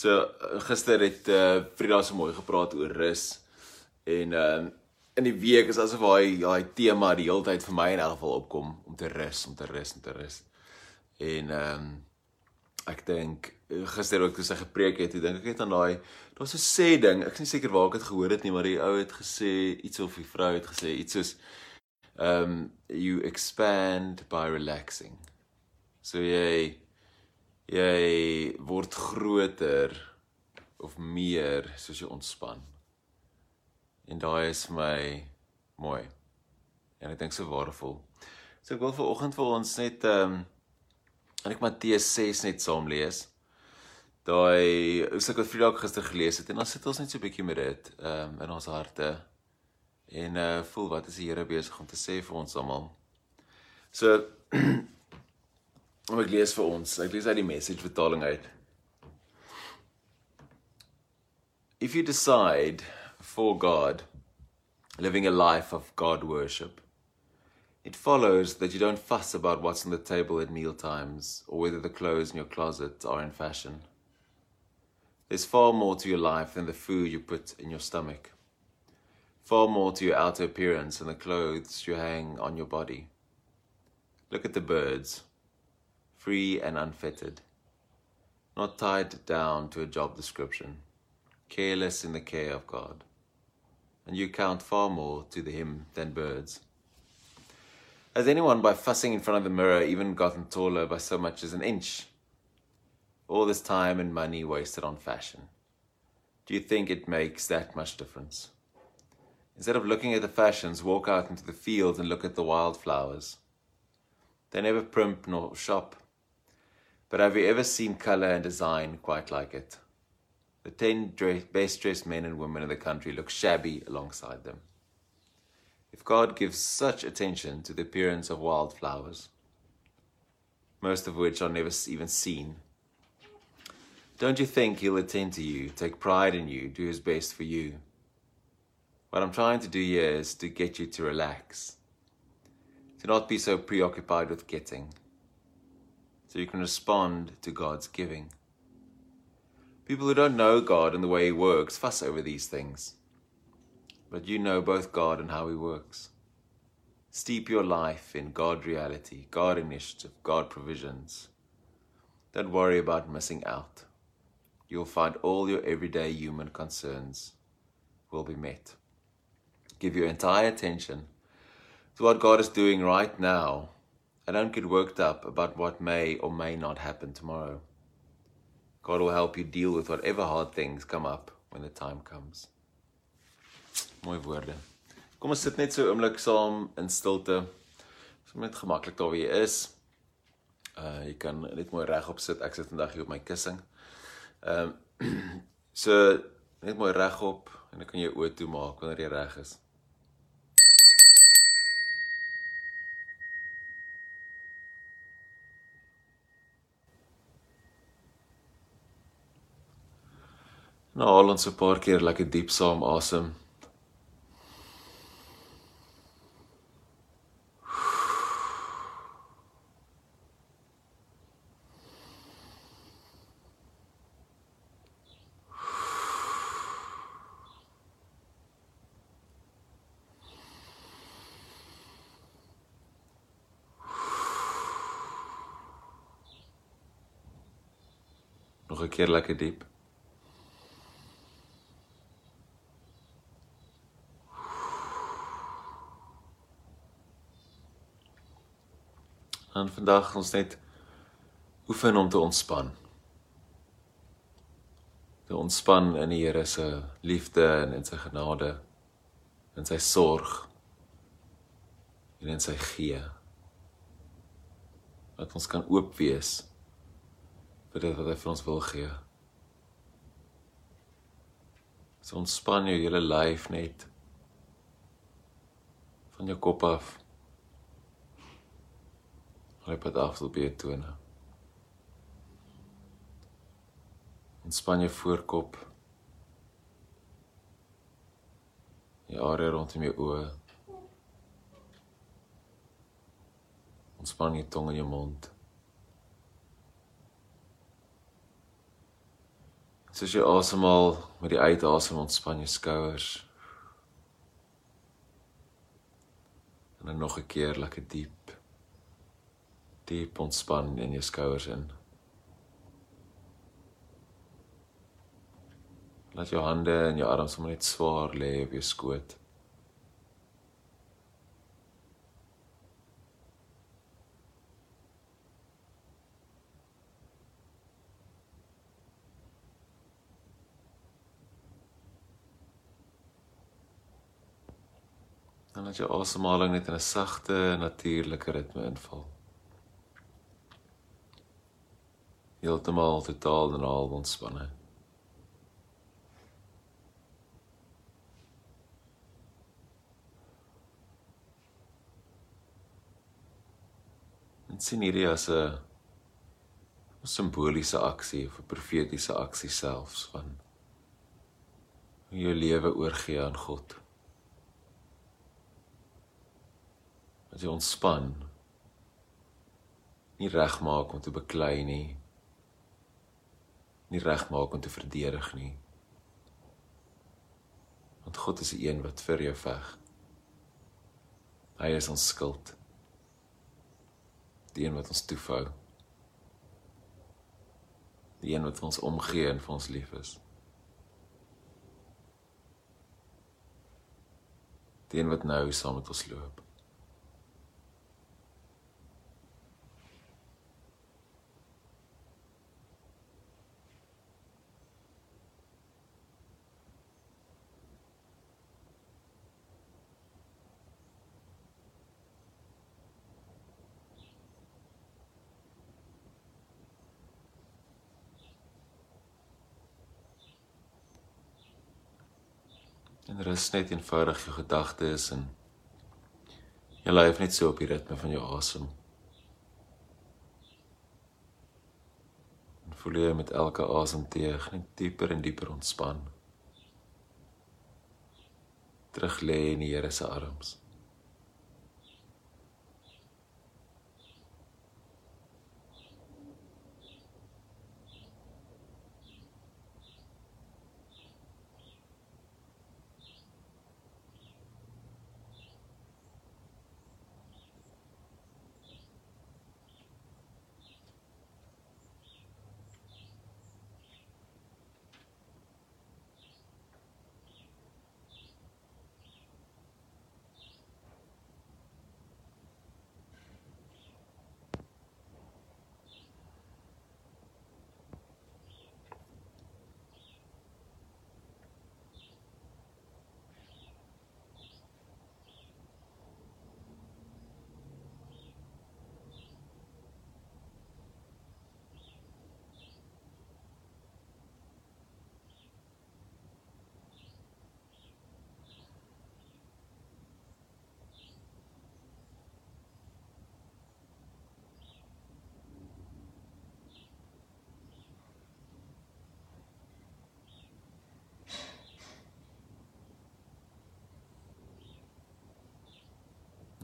So gister het eh uh, Frida so mooi gepraat oor rus en ehm uh, in die week is asof hy daai tema die hele tyd vir my in elk geval opkom om te rus, om te rus, om te rus. En ehm um, ek dink gister ook toe sy gepreek het, ek dink ek het aan daai daar's 'n sê ding, ek is nie seker waar ek dit gehoor het nie, maar die ou het gesê iets of die vrou het gesê iets soos um you expand by relaxing. So jy jy word groter of meer soos jy ontspan. En daai is vir my mooi. En ek dink so waardevol. So ek wil vir oggend vir ons net um en ek Matteus 6 net saam lees. Daai ek het Vrydag gister gelees het en dan sit ons net so 'n bietjie met dit um in ons harte en uh voel wat is die Here besig om te sê vir ons almal. So ek lees vir ons. Ek lees uit die message vertaling uit. If you decide for God living a life of God worship, it follows that you don't fuss about what's on the table at meal times or whether the clothes in your closet are in fashion. There's far more to your life than the food you put in your stomach far more to your outer appearance than the clothes you hang on your body. Look at the birds, free and unfettered, not tied down to a job description, careless in the care of God. And you count far more to the him than birds. Has anyone, by fussing in front of the mirror, even gotten taller by so much as an inch? All this time and money wasted on fashion. Do you think it makes that much difference? Instead of looking at the fashions, walk out into the fields and look at the wildflowers. They never primp nor shop. But have you ever seen colour and design quite like it? The ten dress, best dressed men and women in the country look shabby alongside them. If God gives such attention to the appearance of wildflowers, most of which are never even seen, don't you think He'll attend to you, take pride in you, do His best for you? What I'm trying to do here is to get you to relax, to not be so preoccupied with getting, so you can respond to God's giving. People who don't know God and the way He works fuss over these things, but you know both God and how He works. Steep your life in God reality, God initiative, God provisions. Don't worry about missing out. You'll find all your everyday human concerns will be met give your entire attention to what God is doing right now and don't get worked up about what may or may not happen tomorrow. God will help you deal with whatever hard things come up when the time comes. Mooi woorde. Kom ons sit net so 'n oomblik saam in stilte. Ons so net gemaklik daar waar jy is. Uh jy kan net mooi regop sit. Ek sit vandag hier op my kussing. Ehm um, so net mooi regop en dan kan jy oë toe maak wanneer jy reg is. Nou haal ons 'n paar keer lekker diep saam asem. Nog 'n keer lekker diep. En vandag ons net oefen om te ontspan. Te ontspan in die Here se liefde en in sy genade en sy sorg en in sy gee. Dat ons kan oop wees vir dit wat hy vir ons wil gee. So ontspan jou hele lyf net van jou kop af Af op jou tone. Ontspan jou voorkop. Die area rondom jou oë. Ontspan jou tong en jou mond. Soos jy asemhaal met die uitasem ontspan jou skouers. En dan nog 'n keer lekker diep. Diep ontspan in jou skouers in. Laat jou hande en jou arms sommer net swaar lê op jou skoot. Dan laat jou asemhaling net in 'n sagte, natuurlike ritme inval. Heeltemal totaal en al ontspanne. En sien hierdie as 'n simboliese aksie of 'n profetiese aksie selfs van jou lewe oorgee aan God. as jy ontspan nie regmaak om te beklei nie nie regmaak om te verdedig nie. Want God is die een wat vir jou veg. Hy is ons skuld. Die een wat ons toefou. Die een wat ons omgee en vir ons lief is. Die een wat nou saam met ons loop En rus net eenvoudig jou gedagtes en jy leef net so op die ritme van jou asem. En voel jy met elke asemteug net dieper en dieper ontspan. Terug lê in die Here se arms.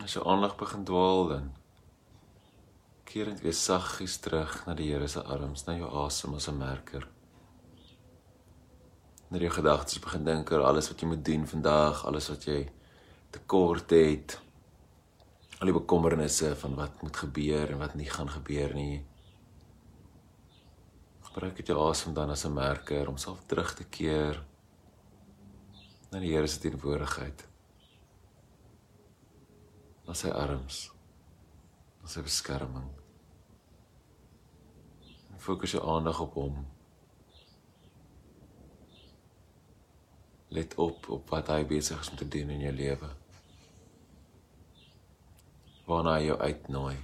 As jou aandag begin dwaal dan keer dit weer saggies terug na die Here se arms, na jou asem as 'n merker. Net jou gedagtes begin dink oor alles wat jy moet doen vandag, alles wat jy tekort het. Al die bekommernisse van wat moet gebeur en wat nie gaan gebeur nie. Gebruik dit jou asem dan as 'n merker om self terug te keer na die Here se teenwoordigheid na sy arms, na sy beskerming. En fokus jou aandag op hom. Let op op wat hy besig is om te doen in jou lewe. Waarna hy jou uitnooi.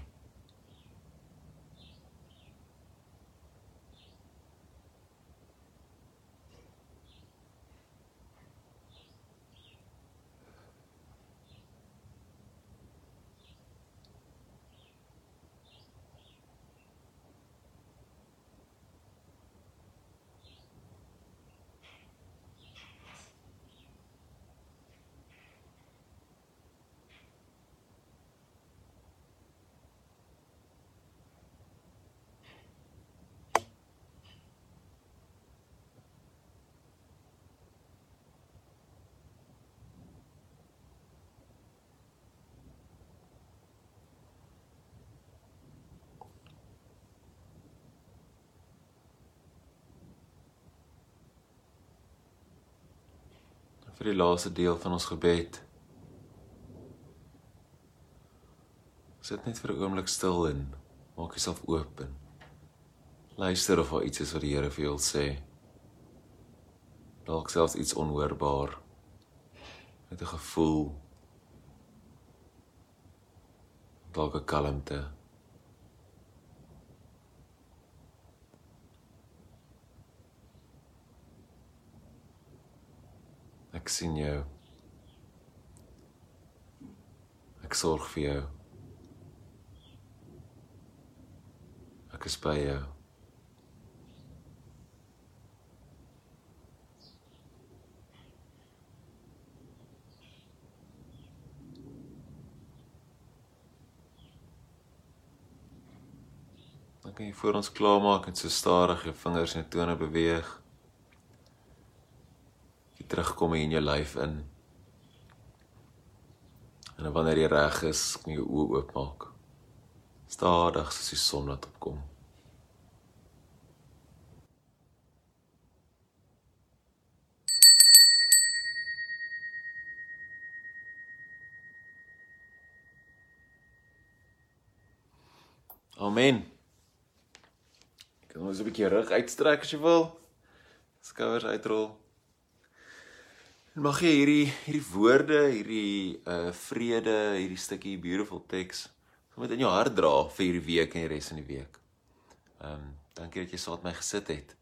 Vir die laaste deel van ons gebed. Sit net vir 'n oomblik stil en maak jouself oop en luister of daar iets is wat die Here vir jou wil sê. Dalk selfs iets onhoorbaar. Met 'n gevoel. Dalk 'n kalmte. Ek sien jou. Ek sorg vir jou. Ek is by jou. Dan kan jy voor ons klaarmaak en so stadig jou vingers en tone beweeg terugkom in jou lyf in. En wanneer jy reg is, kan jy jou oë oopmaak. Stadig soos die son wat opkom. Amen. Kan ons 'n bietjie rug uitstrek as jy wil. Skouers uitrol. En mag jy hierdie hierdie woorde, hierdie uh vrede, hierdie stukkie beautiful text sommer in jou hart dra vir hierdie week en die res van die week. Ehm um, dankie dat jy saam met my gesit het.